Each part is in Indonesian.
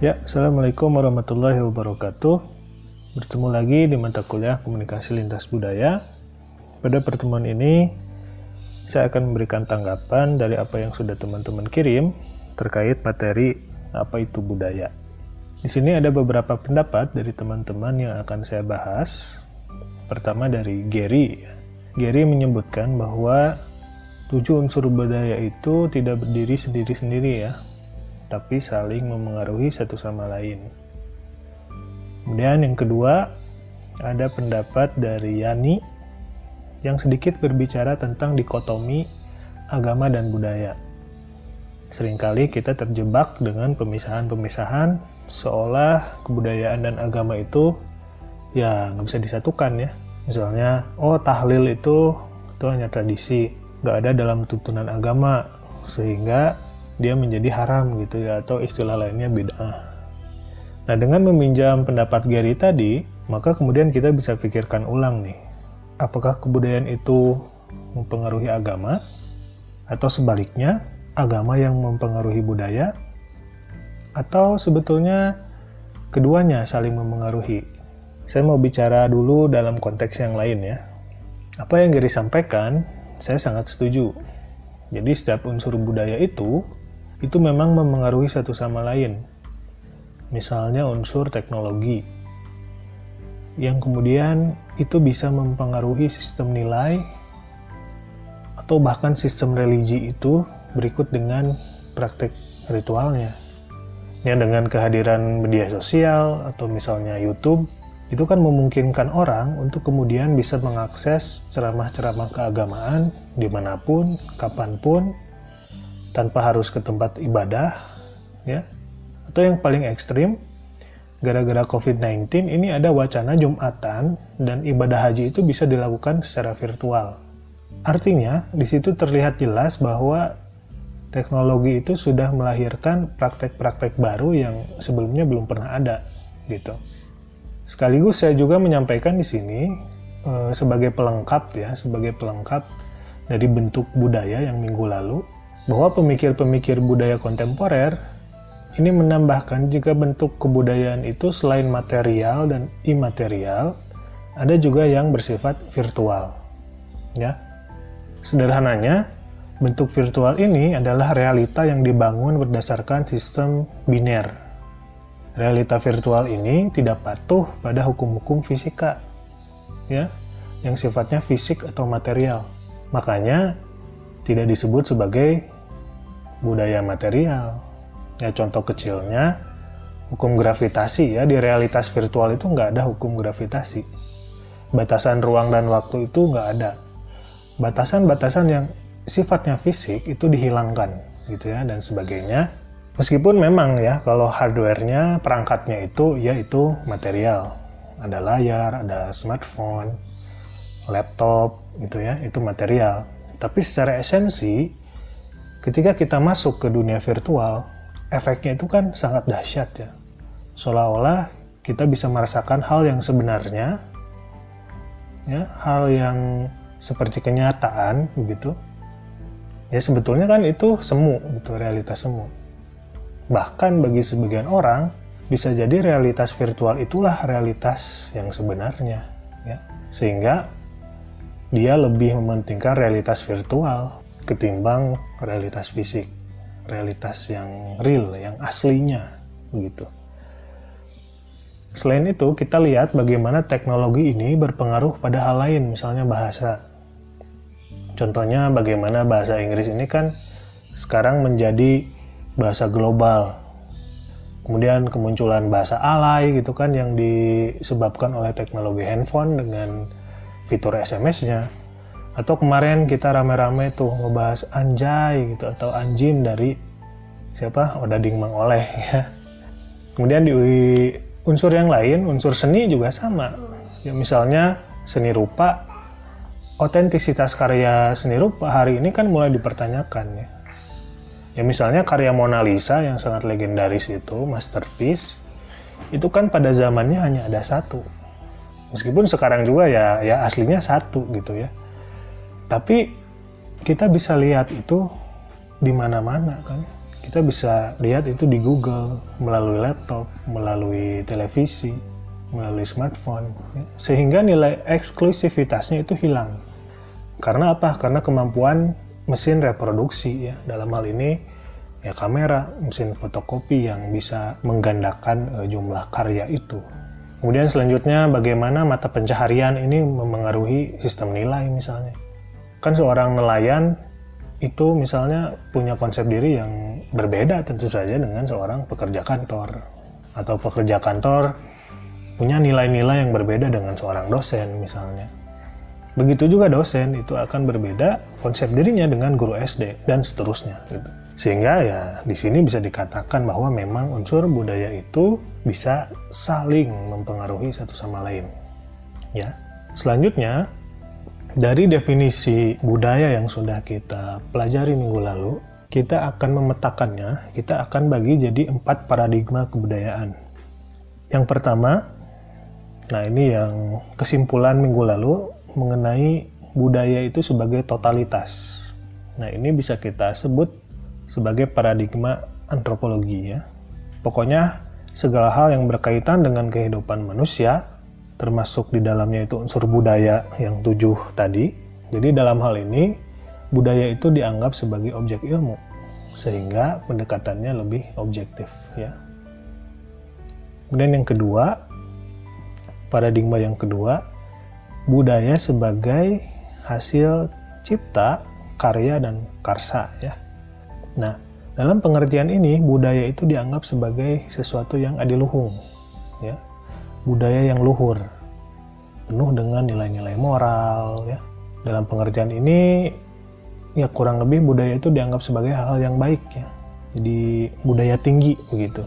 Ya, Assalamualaikum warahmatullahi wabarakatuh. Bertemu lagi di mata kuliah Komunikasi Lintas Budaya. Pada pertemuan ini, saya akan memberikan tanggapan dari apa yang sudah teman-teman kirim terkait materi apa itu budaya. Di sini ada beberapa pendapat dari teman-teman yang akan saya bahas. Pertama dari Gary. Gary menyebutkan bahwa tujuh unsur budaya itu tidak berdiri sendiri-sendiri ya, tapi saling memengaruhi satu sama lain. Kemudian yang kedua, ada pendapat dari Yani yang sedikit berbicara tentang dikotomi agama dan budaya. Seringkali kita terjebak dengan pemisahan-pemisahan seolah kebudayaan dan agama itu ya nggak bisa disatukan ya. Misalnya, oh tahlil itu itu hanya tradisi, nggak ada dalam tuntunan agama, sehingga dia menjadi haram gitu ya atau istilah lainnya bid'ah. Nah, dengan meminjam pendapat Gary tadi, maka kemudian kita bisa pikirkan ulang nih. Apakah kebudayaan itu mempengaruhi agama atau sebaliknya agama yang mempengaruhi budaya atau sebetulnya keduanya saling mempengaruhi. Saya mau bicara dulu dalam konteks yang lain ya. Apa yang Gary sampaikan, saya sangat setuju. Jadi setiap unsur budaya itu itu memang mempengaruhi satu sama lain. Misalnya unsur teknologi, yang kemudian itu bisa mempengaruhi sistem nilai atau bahkan sistem religi itu berikut dengan praktek ritualnya. Ya dengan kehadiran media sosial atau misalnya YouTube, itu kan memungkinkan orang untuk kemudian bisa mengakses ceramah-ceramah keagamaan di mana pun, kapan pun, tanpa harus ke tempat ibadah ya atau yang paling ekstrim gara-gara COVID-19 ini ada wacana Jumatan dan ibadah haji itu bisa dilakukan secara virtual. Artinya, di situ terlihat jelas bahwa teknologi itu sudah melahirkan praktek-praktek baru yang sebelumnya belum pernah ada gitu. Sekaligus saya juga menyampaikan di sini e, sebagai pelengkap ya, sebagai pelengkap dari bentuk budaya yang minggu lalu bahwa pemikir-pemikir budaya kontemporer ini menambahkan jika bentuk kebudayaan itu selain material dan imaterial, ada juga yang bersifat virtual. Ya. Sederhananya, bentuk virtual ini adalah realita yang dibangun berdasarkan sistem biner. Realita virtual ini tidak patuh pada hukum-hukum fisika, ya, yang sifatnya fisik atau material. Makanya tidak disebut sebagai budaya material. Ya contoh kecilnya hukum gravitasi ya di realitas virtual itu nggak ada hukum gravitasi. Batasan ruang dan waktu itu nggak ada. Batasan-batasan yang sifatnya fisik itu dihilangkan gitu ya dan sebagainya. Meskipun memang ya kalau hardwarenya perangkatnya itu ya itu material. Ada layar, ada smartphone, laptop gitu ya, itu material. Tapi secara esensi ketika kita masuk ke dunia virtual, efeknya itu kan sangat dahsyat ya. Seolah-olah kita bisa merasakan hal yang sebenarnya, ya, hal yang seperti kenyataan begitu. Ya sebetulnya kan itu semu, gitu realitas semu. Bahkan bagi sebagian orang bisa jadi realitas virtual itulah realitas yang sebenarnya, ya. Sehingga dia lebih mementingkan realitas virtual ketimbang realitas fisik, realitas yang real, yang aslinya begitu. Selain itu, kita lihat bagaimana teknologi ini berpengaruh pada hal lain, misalnya bahasa. Contohnya bagaimana bahasa Inggris ini kan sekarang menjadi bahasa global. Kemudian kemunculan bahasa alay gitu kan yang disebabkan oleh teknologi handphone dengan fitur SMS-nya atau kemarin kita rame-rame tuh ngebahas anjay gitu atau anjim dari siapa? Odading Mang Oleh ya. Kemudian di unsur yang lain unsur seni juga sama. Ya misalnya seni rupa otentisitas karya seni rupa hari ini kan mulai dipertanyakan ya. Ya misalnya karya Mona Lisa yang sangat legendaris itu masterpiece itu kan pada zamannya hanya ada satu. Meskipun sekarang juga ya ya aslinya satu gitu ya tapi kita bisa lihat itu di mana-mana kan. kita bisa lihat itu di Google melalui laptop, melalui televisi, melalui smartphone, sehingga nilai eksklusivitasnya itu hilang. Karena apa? Karena kemampuan mesin reproduksi ya dalam hal ini ya kamera, mesin fotokopi yang bisa menggandakan uh, jumlah karya itu. Kemudian selanjutnya bagaimana mata pencaharian ini memengaruhi sistem nilai misalnya. Kan seorang nelayan itu misalnya punya konsep diri yang berbeda tentu saja dengan seorang pekerja kantor atau pekerja kantor punya nilai-nilai yang berbeda dengan seorang dosen misalnya. Begitu juga dosen itu akan berbeda konsep dirinya dengan guru SD dan seterusnya gitu. Sehingga ya di sini bisa dikatakan bahwa memang unsur budaya itu bisa saling mempengaruhi satu sama lain. Ya. Selanjutnya dari definisi budaya yang sudah kita pelajari minggu lalu, kita akan memetakannya, kita akan bagi jadi empat paradigma kebudayaan. Yang pertama, nah ini yang kesimpulan minggu lalu mengenai budaya itu sebagai totalitas. Nah ini bisa kita sebut sebagai paradigma antropologi ya. Pokoknya segala hal yang berkaitan dengan kehidupan manusia termasuk di dalamnya itu unsur budaya yang tujuh tadi. Jadi dalam hal ini budaya itu dianggap sebagai objek ilmu sehingga pendekatannya lebih objektif ya. Kemudian yang kedua, paradigma yang kedua, budaya sebagai hasil cipta, karya dan karsa ya. Nah, dalam pengertian ini budaya itu dianggap sebagai sesuatu yang adiluhung ya budaya yang luhur, penuh dengan nilai-nilai moral ya. Dalam pengertian ini ya kurang lebih budaya itu dianggap sebagai hal-hal yang baik ya. Jadi budaya tinggi begitu.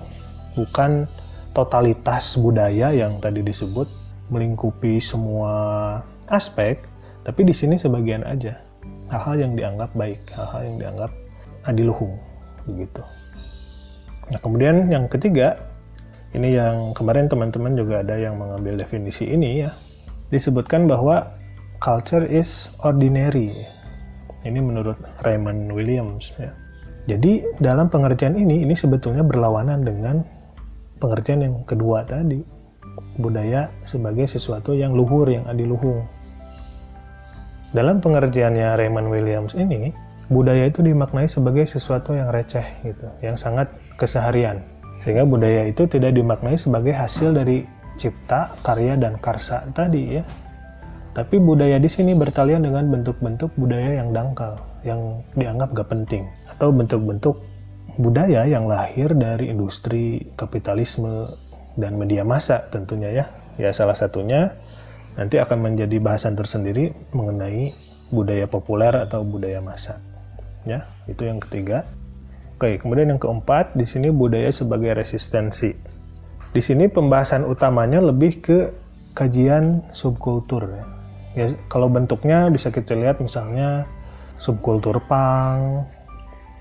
Bukan totalitas budaya yang tadi disebut melingkupi semua aspek, tapi di sini sebagian aja. Hal-hal yang dianggap baik, hal-hal yang dianggap adiluhung begitu. Nah, kemudian yang ketiga, ini yang kemarin teman-teman juga ada yang mengambil definisi ini ya. Disebutkan bahwa culture is ordinary. Ini menurut Raymond Williams ya. Jadi dalam pengertian ini ini sebetulnya berlawanan dengan pengertian yang kedua tadi. Budaya sebagai sesuatu yang luhur, yang adiluhung. Dalam pengertiannya Raymond Williams ini, budaya itu dimaknai sebagai sesuatu yang receh gitu, yang sangat keseharian sehingga budaya itu tidak dimaknai sebagai hasil dari cipta, karya, dan karsa tadi ya. Tapi budaya di sini bertalian dengan bentuk-bentuk budaya yang dangkal, yang dianggap gak penting. Atau bentuk-bentuk budaya yang lahir dari industri, kapitalisme, dan media massa tentunya ya. Ya salah satunya nanti akan menjadi bahasan tersendiri mengenai budaya populer atau budaya massa. Ya, itu yang ketiga. Oke, kemudian yang keempat, di sini budaya sebagai resistensi. Di sini pembahasan utamanya lebih ke kajian subkultur ya. ya kalau bentuknya bisa kita lihat misalnya subkultur punk,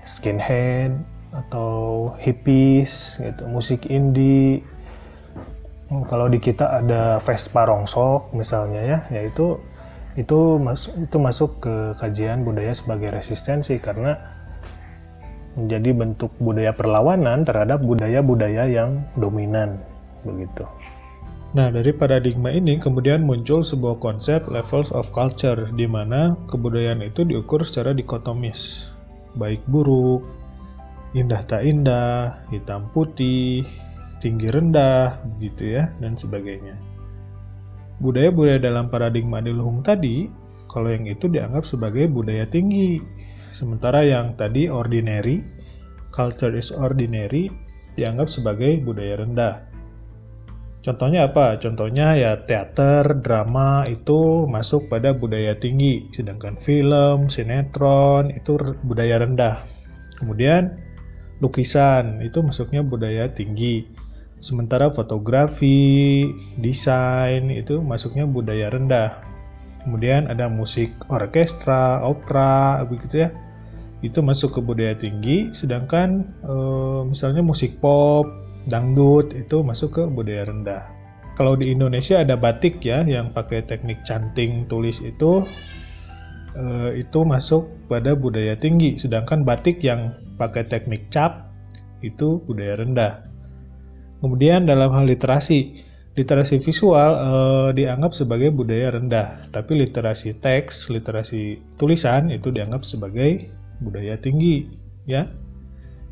skinhead, atau hippies, gitu, musik indie. Hmm, kalau di kita ada Vespa Rongsok misalnya ya, yaitu itu masuk itu masuk ke kajian budaya sebagai resistensi karena menjadi bentuk budaya perlawanan terhadap budaya-budaya yang dominan begitu. Nah, dari paradigma ini kemudian muncul sebuah konsep levels of culture di mana kebudayaan itu diukur secara dikotomis, baik buruk, indah tak indah, hitam putih, tinggi rendah, begitu ya, dan sebagainya. Budaya-budaya dalam paradigma Diluhung tadi, kalau yang itu dianggap sebagai budaya tinggi, Sementara yang tadi ordinary, culture is ordinary, dianggap sebagai budaya rendah. Contohnya apa? Contohnya ya teater, drama itu masuk pada budaya tinggi, sedangkan film, sinetron itu budaya rendah. Kemudian lukisan itu masuknya budaya tinggi. Sementara fotografi, desain itu masuknya budaya rendah. Kemudian ada musik orkestra, opera, begitu ya itu masuk ke budaya tinggi, sedangkan e, misalnya musik pop, dangdut itu masuk ke budaya rendah. Kalau di Indonesia ada batik ya yang pakai teknik canting tulis itu e, itu masuk pada budaya tinggi, sedangkan batik yang pakai teknik cap itu budaya rendah. Kemudian dalam hal literasi, literasi visual eh, dianggap sebagai budaya rendah, tapi literasi teks, literasi tulisan itu dianggap sebagai budaya tinggi, ya.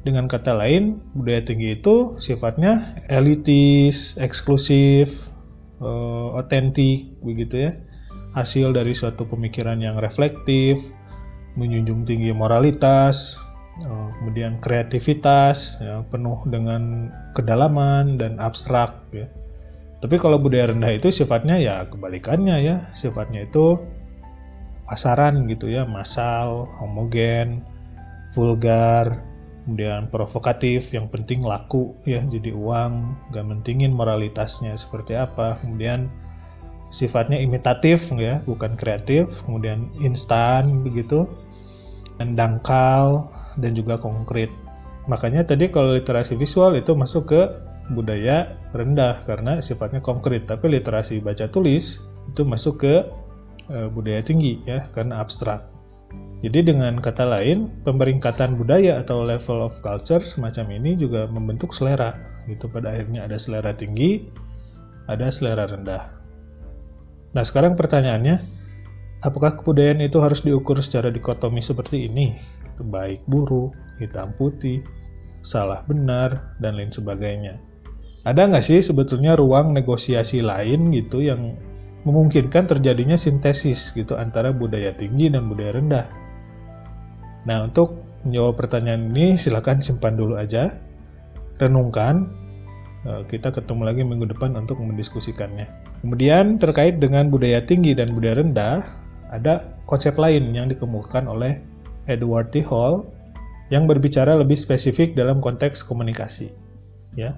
Dengan kata lain, budaya tinggi itu sifatnya elitis, eksklusif, eh, otentik, begitu ya. Hasil dari suatu pemikiran yang reflektif, menjunjung tinggi moralitas, eh, kemudian kreativitas, ya, penuh dengan kedalaman dan abstrak. Ya. Tapi kalau budaya rendah itu sifatnya ya kebalikannya ya, sifatnya itu pasaran gitu ya, massal, homogen, vulgar, kemudian provokatif, yang penting laku ya, jadi uang, gak mentingin moralitasnya seperti apa, kemudian sifatnya imitatif ya, bukan kreatif, kemudian instan begitu, dan dangkal dan juga konkret. Makanya tadi kalau literasi visual itu masuk ke budaya rendah karena sifatnya konkret, tapi literasi baca tulis itu masuk ke e, budaya tinggi ya karena abstrak. Jadi dengan kata lain, pemeringkatan budaya atau level of culture semacam ini juga membentuk selera. Gitu pada akhirnya ada selera tinggi, ada selera rendah. Nah, sekarang pertanyaannya, apakah kebudayaan itu harus diukur secara dikotomi seperti ini? Baik buruk, hitam putih, salah benar, dan lain sebagainya ada nggak sih sebetulnya ruang negosiasi lain gitu yang memungkinkan terjadinya sintesis gitu antara budaya tinggi dan budaya rendah? Nah, untuk menjawab pertanyaan ini silahkan simpan dulu aja, renungkan, eh, kita ketemu lagi minggu depan untuk mendiskusikannya. Kemudian terkait dengan budaya tinggi dan budaya rendah, ada konsep lain yang dikemukakan oleh Edward T. Hall yang berbicara lebih spesifik dalam konteks komunikasi. Ya,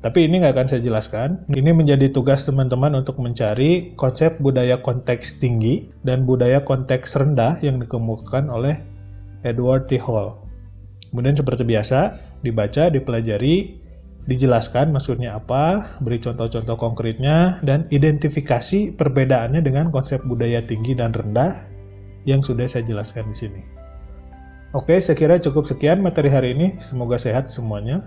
tapi ini nggak akan saya jelaskan. Ini menjadi tugas teman-teman untuk mencari konsep budaya konteks tinggi dan budaya konteks rendah yang dikemukakan oleh Edward T. Hall. Kemudian seperti biasa, dibaca, dipelajari, dijelaskan maksudnya apa, beri contoh-contoh konkretnya, dan identifikasi perbedaannya dengan konsep budaya tinggi dan rendah yang sudah saya jelaskan di sini. Oke, saya kira cukup sekian materi hari ini. Semoga sehat semuanya.